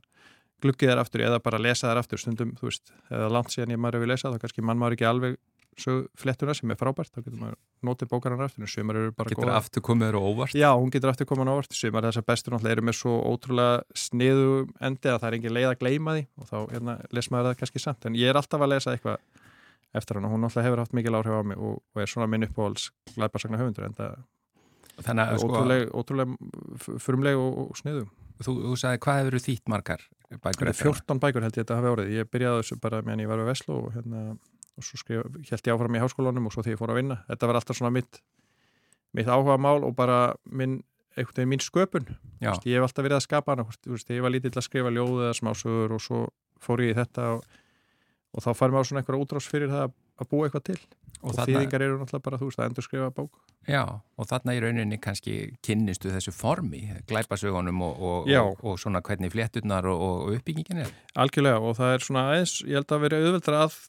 gluggið þær aftur eða bara lesa þær aftur stundum, þú veist, eða langt síðan ég maður hefur lesað þá kannski mann maður ekki alveg flettuna sem er frábært, þá getur maður notið bókar hennar aftur, en sumar eru bara Getur góðar. aftur komið þér óvart. Já, hún getur aftur komin á orð sumar þessar bestur náttúrulega eru með svo ótrúlega sniðu endi að það er engin leið að gleyma því og þá hérna, les maður það kannski samt. En ég er alltaf að lesa eitthvað eftir hann og hún náttúrulega hefur haft mikil áhrif á mig og, og er svona minn uppáhalds glæparsagna höfundur en það Þannig að sko, ótrúlega, ótrúlega f- frumleg og, og sniðu þú, þú sagði hvað hefur þýtt margar bækur Það er 14 bækur held ég þetta hafi árið ég byrjaði þessu bara meðan ég var við Veslu og, hérna, og svo skrif, held ég áfram í háskólanum og svo þegar ég fór að vinna. Þetta var alltaf svona mitt, mitt áhuga mál og bara minn, einhvern veginn mín sköpun. Vist, ég hef alltaf verið að skapa hana veist, ég var lítill að skrifa ljóð eða smásögur og svo fór ég í þetta og, og þá fær maður svona einhverja útrás fyrir það að, að búa eitthvað til. Og, þarna- þýðingar eru náttúrulega bara þú veist að endur skrifa bók. Já, og þarna í rauninni kannski kynnistu þessu formi, glæpasögunum og, og, og, og svona hvernig flétturnar og, og uppbyggingin er. algjörlega og það er svona aðeins ég held að vera auðveldra að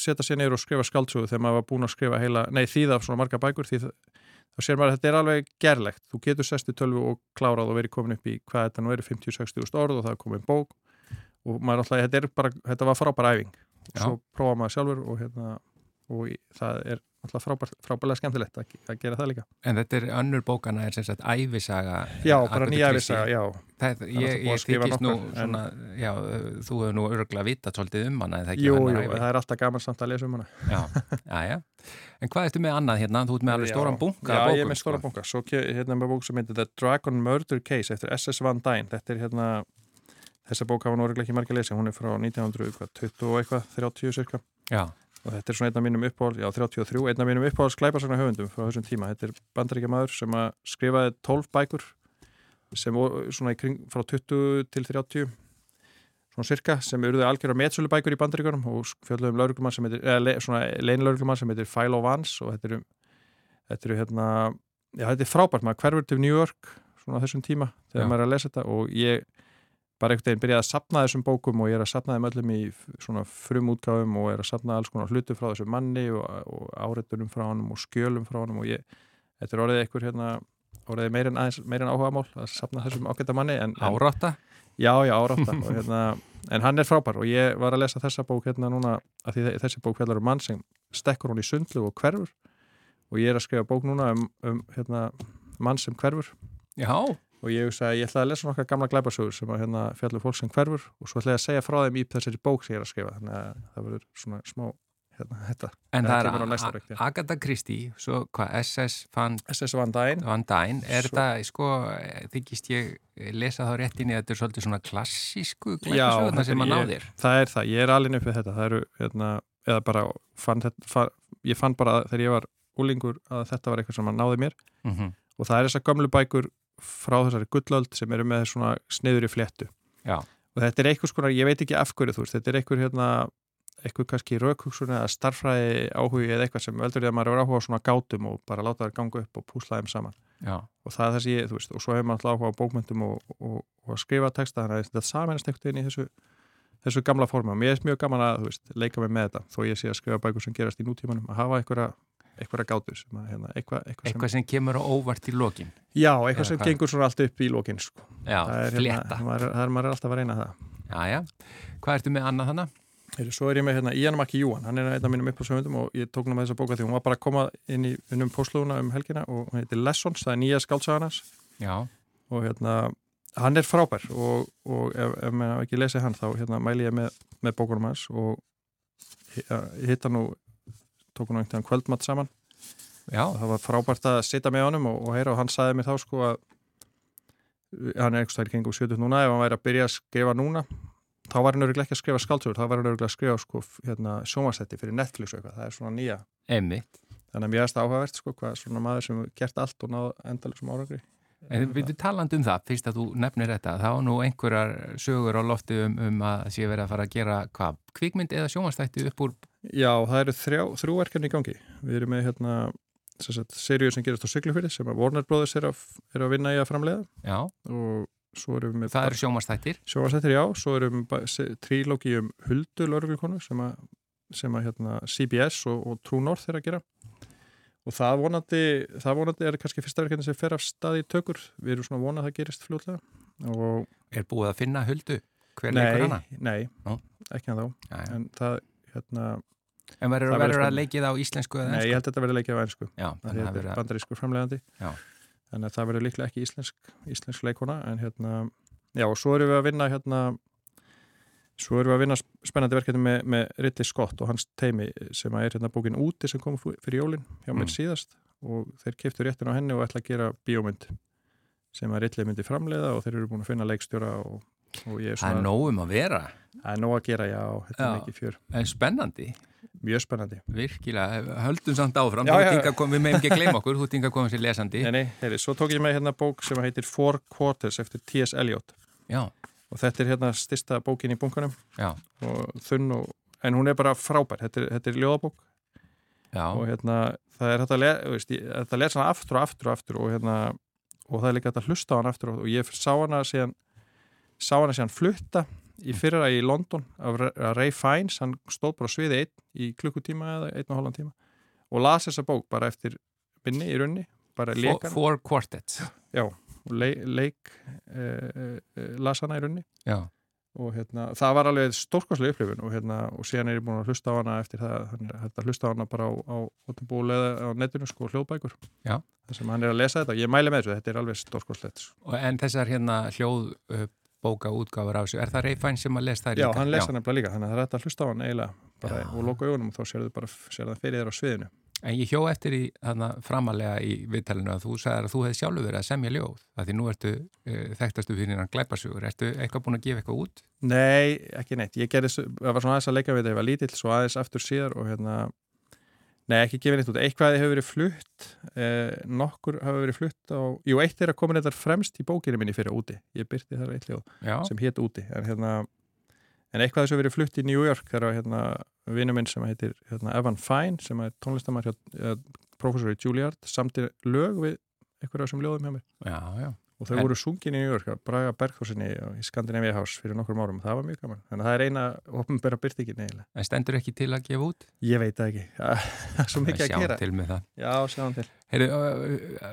setja sér neyru og skrifa skaldsögu þegar maður var búin að skrifa heila, nei þýða svona marga bækur því þá sér maður að þetta er alveg gerlegt. Þú getur sest í tölvu og klárað og verið komin upp í hvað þetta nú eru 50-60 orð og það er komin bók. Og maður alltaf, þetta, bara, þetta var frábæra æfing. og Já. svo prófa maður sjálfur og, hérna, og það er alltaf frábær, frábærlega skemmtilegt að, að gera það líka En þetta er önnur bókana er sem sagt ævisaga. Já, bara nýja æfisaga, já Það, ég, ég þykist nú nokkrar, en- svona, já, þú hefur nú örgulega vitað svolítið um hana, Jú, jú, ævi. það er alltaf gaman samt að lesa um hana Já, já, já. En hvað ertu með annað hérna? Þú ert með alveg stóran bunga Já, af ég er bókum, með stóran sko. bunga Svo hérna með bók sem heitir The Dragon Murder Case eftir S.S. Van Dyne Þetta er hérna Þessa bók hafa örugglega ekki margir lesi Hún er frá 1920 og eitthvað, 30 cirka Já, og þetta er svona einn af mínum uppáhald, já 33 einn af mínum uppáhalds glæparsagna höfundum frá þessum tíma. Þetta er bandaríkja maður sem að skrifaði 12 bækur sem voru svona í kring frá 20 til 30 svona cirka sem eruðu algjör að metsölu bækur í bandaríkjunum og fjöldum lauruglumann sem heitir, eða le, svona leinlauruglumann sem heitir Philo Vance og þetta eru þetta eru hérna, já þetta er frábært maður hverfur til New York svona þessum tíma þegar Já. maður er að lesa þetta og ég bara einhvern veginn byrjaði að sapna þessum bókum og ég er að sapna þeim öllum í svona frumútgáfum og er að sapna alls konar hlutu frá þessum manni og, og áreitunum frá honum og skjölum frá honum og ég, þetta er orðið einhver hérna, orðið meirinn aðeins, meirinn áhuga mál að sapna þessum ágæta manni en, en, árátta. Já, já, árátta og, hérna, en hann er frábær og ég var að lesa þessa bók hérna núna að því þe- þessi bók fjallar um mann sem stekkur hún í sundlu og hverfur og ég er að skrifa bók núna um, um hérna, mann sem hverfur Já, og ég hugsa að ég ætla að lesa nokkar gamla glæparsögur sem að hérna fjallur fólk sem hverfur og svo ætla ég að segja frá þeim í þessari bók sem ég er að skrifa. Þannig að það verður svona smá hérna, þetta, en Það það er næsta A- rökti. Agatha Christie, svo hvað, SS Van, SS Van Dyne Van Dyne, er Svo- þetta, sko, þykist ég lesa þá rétt inn í að þetta er svolítið svona klassísku þetta sem að ná ég- þér. það er það, ég er alveg við þetta. Það eru, hérna, eða bara fann fann, ég fann bara að þegar ég var úlingur að þetta var eitthvað sem að náði mér. Mm og það er þessar gömlu bækur frá þessari gullöld sem eru með svona sniður í fléttu. Já. og þetta er eitthvað skonar, ég veit ekki af hverju þú veist, þetta er eitthvað hérna eitthvað kannski raukhugsun eða starffræði áhugi eða eitthvað sem veldur því að maður er áhuga á svona gátum og bara láta það ganga upp og púsla þeim saman. Já, og það er þessi þú veist, og svo hefur maður alltaf áhuga á bókmyndum og, og, og að skrifa texta þannig að þetta samanast eitthvað inn í þessu þessu gamla forma og mér er mjög gaman að þú veist, leika mig með þetta, þó ég sé að skrifa bækur sem gerast í nútímanum, að hafa einhverja einhverja gátur sem að, hérna, eitthvað, eitthvað sem, eitthvað sem kemur á óvart í lokin. já, eitthvað sem hvað? gengur svona allt upp í lókin sko. Já, það er, flétta. hérna, maður, það er maður alltaf að reyna það Já, já. Hvað ertu með annað þannig? Svo er ég með hérna, Ian Maki Júan, hann er einn af mínum upphalsöfundum og ég tók nú með þessa bóka því hún var bara að koma inn í unnum pósluguna um helgina og hún heitir Lessons, það er nýja skáltsaganars Já, og hérna, hann er frábær og, og ef, ef maður ekki lesið hann þá hérna, mæli ég með, með bókunum hans og ég hitta nú tók nú einhvern kvöldmatt saman. Já, og það var frábært að sitja með honum og, og heyra og hann sagði mér þá sko að hann er eitthvað í kringum 70 núna ef hann væri að byrja að skrifa núna þá var hann örgulega ekki að skrifa skáldsögur þá var hann örgulega að skrifa sko hérna, sjónvarsætti fyrir Netflix og eitthvað, það er svona nýja. Einmitt. þannig að mér erst áhugavert sko hvað svona maður sem gert allt og náð endalið sem árangri. En við talandi um það, fyrst að þú nefnir þetta, þá er nú einhverjar sögur á lofti um, um að sé verið að fara að gera hvað, kvikmynd eða sjónvastætti upp úr, Já, það eru þrjá, þrjú verkefni í gangi. Við erum með hérna sem sagt, seríu sem gerast á Siglufyrði sem Warner Brothers er að, er að vinna í að framlega já, og svo erum við með Það eru sjómastættir. sjónvarsættir, já, svo erum við trílógi um Huldu lörglukonu sem að, sem að hérna, CBS og, og True North er að gera. Og það vonandi, það vonandi er kannski fyrsta verkefni sem fer af stað í tökur. Við erum svona vonað að það gerist fljóðlega og Er búið að finna huldu? Hana? nei, Nú. ekki að þá en það, hérna, En verður Það verður verður að leikið á íslensku eða nei, ég ennsku? held að þetta verði leikið á það þannig að er verður að... bandarískur framlegandi Já. þannig að það verður líklega ekki íslensk, íslensk leikona en hérna, já og svo erum við að vinna hérna svo erum við að vinna spennandi verkefni með, með Ridley Scott og hans teimi sem er hérna bókin úti sem kom fyrir jólin hjá mér Mm. síðast og þeir keftu réttin á henni og ætla að gera bíómynd sem að Ridley myndi framleiða og þeir eru búin að finna leikstjóra og, er Það er svona nógum að vera. það er nóg að gera, já, þetta er mikið fjör En spennandi. mjög spennandi Virkilega. Höldum samt áfram. Já, já. kom- Við meðum ekki að gleyma okkur. Þú ert hingað komið sér lesandi. nei, nei, heyri, svo tók ég með hérna bók sem heitir Four Quarters eftir T.S. Eliot Já, og þetta er hérna stista bókin í bunkanum já, og þunn og en hún er bara frábær, þetta er, þetta er ljóðabók já. og hérna það er þetta að lesa aftur og aftur og aftur og hérna og það er líka að hlusta á hana aftur og ég sá hana síðan sá hana síðan flutta í fyrra í London af Ra- af Ray Fiennes, hann stóð bara á sviði einn í klukkutíma eða einn og hálfan tíma og las þessa bók bara eftir minni í raunni, bara Four, leik hana. four quartets. já, og leik, leik uh, uh, las hana í raunni Já, og hérna, það var alveg stórkonslega upplifun og, hérna, og síðan er ég búin að hlusta á hana eftir það, hann er hægt að hlusta á hana bara á, á, á, á netinu sko, hljóðbækur. Já. þar sem hann er að lesa þetta. Og ég mæli með þessu, þetta er alveg stórkonslegt Og en þessar hérna hljóð uh, bóka útgáfur á þessu, er það Reyfæn sem að lesa það Já, líka? hann lesa nefnilega líka, þannig að það er hægt að hlusta á hann eiginlega bara, Já. og loka augunum og þá sér það fyrir þér á sviðinu En ég hjó eftir í framalega í viðtalinu að þú sagðir að þú hefði sjálfur verið að semja ljóð. Það því nú ertu uh, þekktastu fyrir hann glæpasugur. Ertu eitthvað búin að gefa eitthvað út? Nei, ekki neitt, ég gerði, það var svona aðeins að leika við þetta, ég var lítill, svo aðeins aftur síðar og hérna, nei, ekki gefið neitt út, eitthvað hefur verið flutt, eh, nokkur hafa verið flutt á, jú, eitt er að koma þetta fremst í bókinu minni fyrir úti, ég byrti þar eitt ljóð Já. sem hétt úti, en hérna, en eitthvað þessu hefur verið flutt í New York þegar hérna, vinnu minn sem heitir hérna, Evan Fine, sem er tónlistamær hjá eh, professor í Juilliard, samti lög við eitthvað þessum ljóðum hjá mér Já, já. Og þau En- voru sungin í New York að Braga Bergþórsinni í Scandinavia House fyrir nokkrum árum það var mjög gaman. Þannig að það er eina opnbæra byrtingin eiginlega. En stendur ekki til að gefa út? ég veit það ekki, (laughs) það er svo mikið að Sjáum gera. til með það. já, sjáum til. Heyru,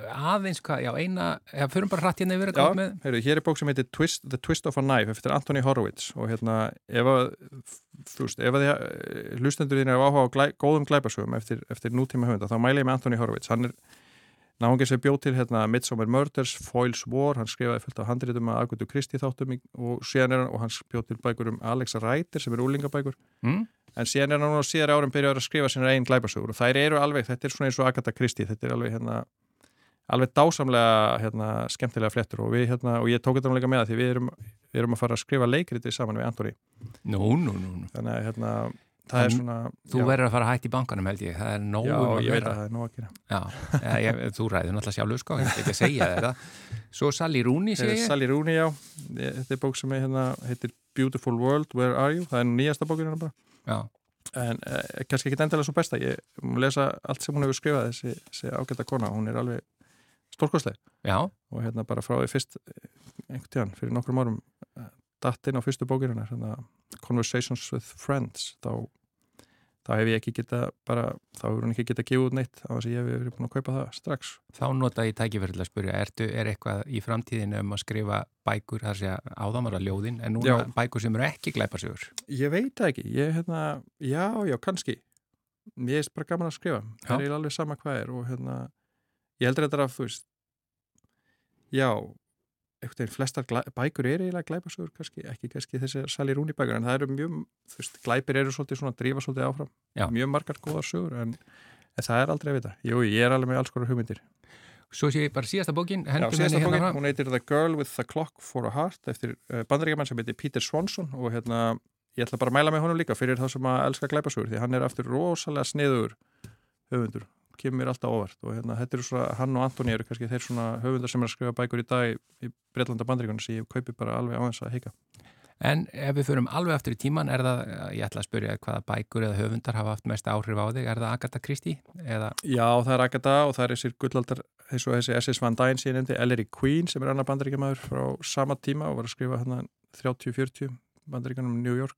aðeins hvað, já, eina, já, förum bara hratt hérna yfir að já, með. heyrðu, hér er bók sem heitir Twist, The Twist of a Knife eftir Anthony Horowitz. Og hérna, ef að þú veist, ef að að hlustendur þín er áhuga á glæ, góðum glæpasögum náungir sem bjóð til hérna, Midsommar Murders, Foyle's War hann skrifaði fullt af handritum að Agutu Kristi þáttum og síðan er hann, og hann bjóð til bækur um Alexa Reiter sem er úlingabækur Mm? en síðan er hann núna síðar árum byrjaður að skrifa sínar einn glæpasögur og þær eru alveg, þetta er svona eins og Agatha Christie, þetta er alveg hérna alveg dásamlega hérna, skemmtilega flettur og við hérna, og ég tók þetta nú líka með það því við erum, við erum að fara að skrifa leikriti saman við Nú, nú, nú, nú. þannig að hérna það er svona Þú já, verður að fara hætta í bankanum held ég, það er nóg já, um að ég veit vera. að það er nóg að gera. Já, þú ræður náttúrulega sjálfur sko, ég ætla ekki að segja það. Svo Sally Rooney Þetta er ég. Sally Rooney, já. Þetta er bók sem er hérna, heitir Beautiful World, Where Are You? Það er nýjasta bókin hérna bara. Já, en eh, kannski ekki endilega svo besta. Ég mun lesa allt sem hún hefur skrifað þessi, þessi ágæta kona, hún er alveg stórkostleg. Já, og hérna bara frá því fyrst eh, einhvern tíðan fyrir nokkrum árum datt inn á fyrstu bókirina hérna, Conversations with Friends þá, þá hef ég ekki geta bara, þá hefur hún ekki geta gefið út neitt á þess að ég hef verið búin að kaupa það strax þá nota ég tækifærið að spyrja, ertu, er eitthvað í framtíðinu um að skrifa bækur, það sé að áðamara ljóðin, en núna Já. bækur sem eru ekki glæpasugur? ég veit ekki, ég hérna já, já, kannski ég er bara gaman að skrifa, það er alveg sama hvað er og hérna, ég heldur þetta að þú veist já einhvern veginn flestar bækur eru eiginlega glæpasögur kannski, ekki kannski þessi Sally Rooney bækur en það eru mjög, þú veist, glæpir eru svolítið svona að drífa svolítið áfram, Já. mjög margar góðar sögur en, en það er aldrei að vita. Jú, ég er alveg með alls konar hugmyndir. Svo sé ég bara síðasta bókin, Já, síðasta henni bókin, hérna hún heitir The Girl with the Clock for a Heart eftir uh, bandaríkjaman sem heitir Peter Swanson og hérna, ég ætla bara að mæla með honum líka fyrir þá sem að elska glæpasugur því hann er aftur rosalega sniður höfundur, kemur mér alltaf óvart og hérna, þetta eru svona, hann og Antoni eru kannski þeir svona höfundar sem er að skrifa bækur í dag í, Breitlanda bandaríkjunum sem ég kaupi bara alveg á þess að hika En ef við förum alveg aftur í tíman, er það, ég ætla að spyrja hvaða bækur eða höfundar hafa haft mest áhrif á þig, er það Agatha Christie? Eða... Já, það er Agatha og það er þessir gullaldar, eins og þessi S.S. Van Dyne síðan endi, Ellery Queen sem er annar bandaríkjamaður frá sama tíma og var að skrifa hérna 30-40 bandaríkanum New York.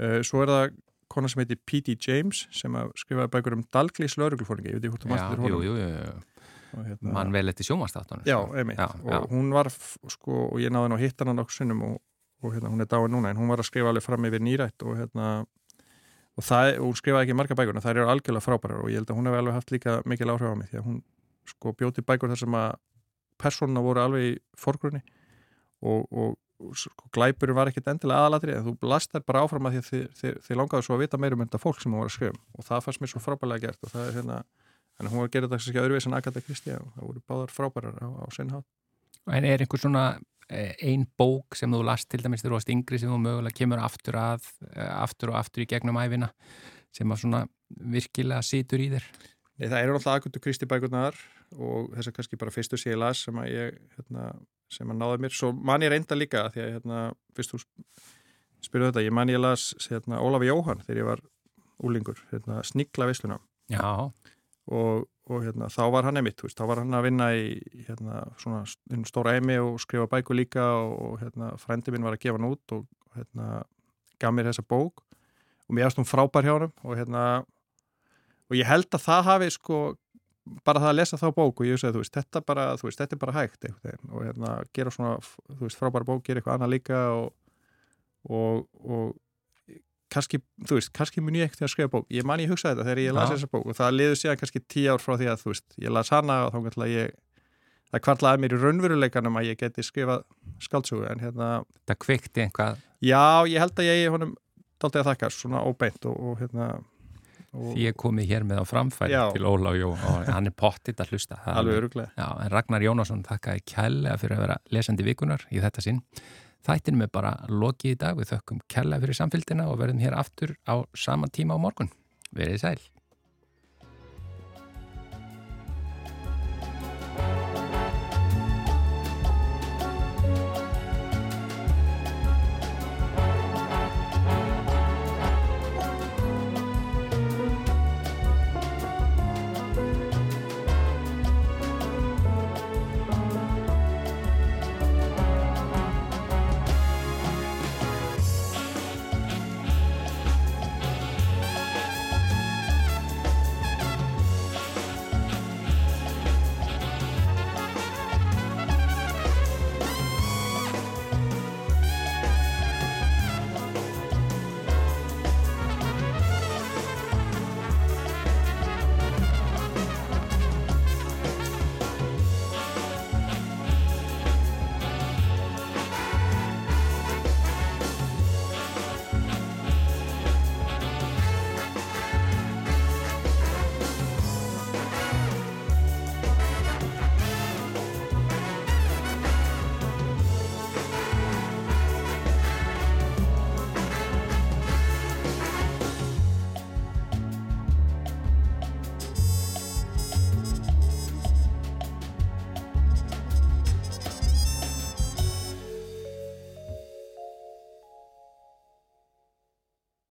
Uh, svo er það kona sem heitir P.D. James sem skrifaði bækur um Dalglís lauruglufóringi, ég veit ekki hvort þú mannst þér honum. Jú, jú, jú. Hérna, mann vel eftir sjómanstáttunum já, einmitt, já, og já. hún var sko, og ég náði henn á hittan hann okkur sinnum og og hérna, hún er dáin núna en hún var að skrifa alveg fram yfir nýrætt og hérna og, það, og hún skrifaði ekki marga bækur en það eru algjörlega frábærar og ég held að hún hefði alveg haft líka mikil áhrif á mig því að hún sko bjóti bækur þar sem að persónuna voru alveg í forgrunni og, og, sko, glæpurinn var ekkit endilega aðalatri en þú lastar bara áfram að því að þið, langaði svo að vita meirum enda fólk sem hún var að skrifa og það fannst mér svo frábælega gert og það er hérna, hún var að gera þetta ekki öðruvís en Agatha Christie og það voru báðar frábærar á, á sinnhátt En er einhver svona Eh, ein bók sem þú last til dæmis þegar þú varst yngri sem þú mögulega kemur aftur að eh, aftur og aftur í gegnum æfina sem að svona virkilega situr í þér? Nei það eru alltaf aðgöndu Kristi bækurnar og þess að kannski bara fyrstu sé ég las sem að ég hérna, sem að náði mér, svo man ég reynda líka því að hérna, fyrst þú spyrðu þetta, ég man ég las hérna, Ólafi Jóhann þegar ég var úlingur hérna, Snigla Visluna og og hérna, þá var hann emitt, þá var hann að vinna í hérna, svona stóra emi og skrifa bæku líka og, hérna, frendi minn var að gefa hann út og hérna, gaf mér þessa bók. Og mér aðstum frábær hjá hann og hérna og ég held að það hafi sko bara það að lesa þá bók og ég veist þetta, bara, þú veist, þetta er bara hægt eitthvað, og hérna gera svona, þú veist, frábær bók gera eitthvað annað líka og, og, og kannski, þú veist, kannski mun ég ekkert að skrifa bók. Ég man ég hugsaði þetta þegar ég las þessa bók og það liður síðan kannski tíu ár frá því að þú veist, ég las hana og þá kannski að ég það kvartlaði mér í raunveruleikanum að ég geti skrifað skáldsögu en hérna Það kvikti einhvað Já, ég held að ég honum Því ég komið hér með á framfæri Já. til Óla og Jó og hann er pottitt að hlusta Alveg öruglega En Ragnar Jónasson þakkaði kælega fyrir að vera lesandi vikunar í þetta sinn Þættinum er bara lokið í dag, við þökkum kella fyrir samfélgina og verðum hér aftur á sama tíma á morgun. Verðið sæl.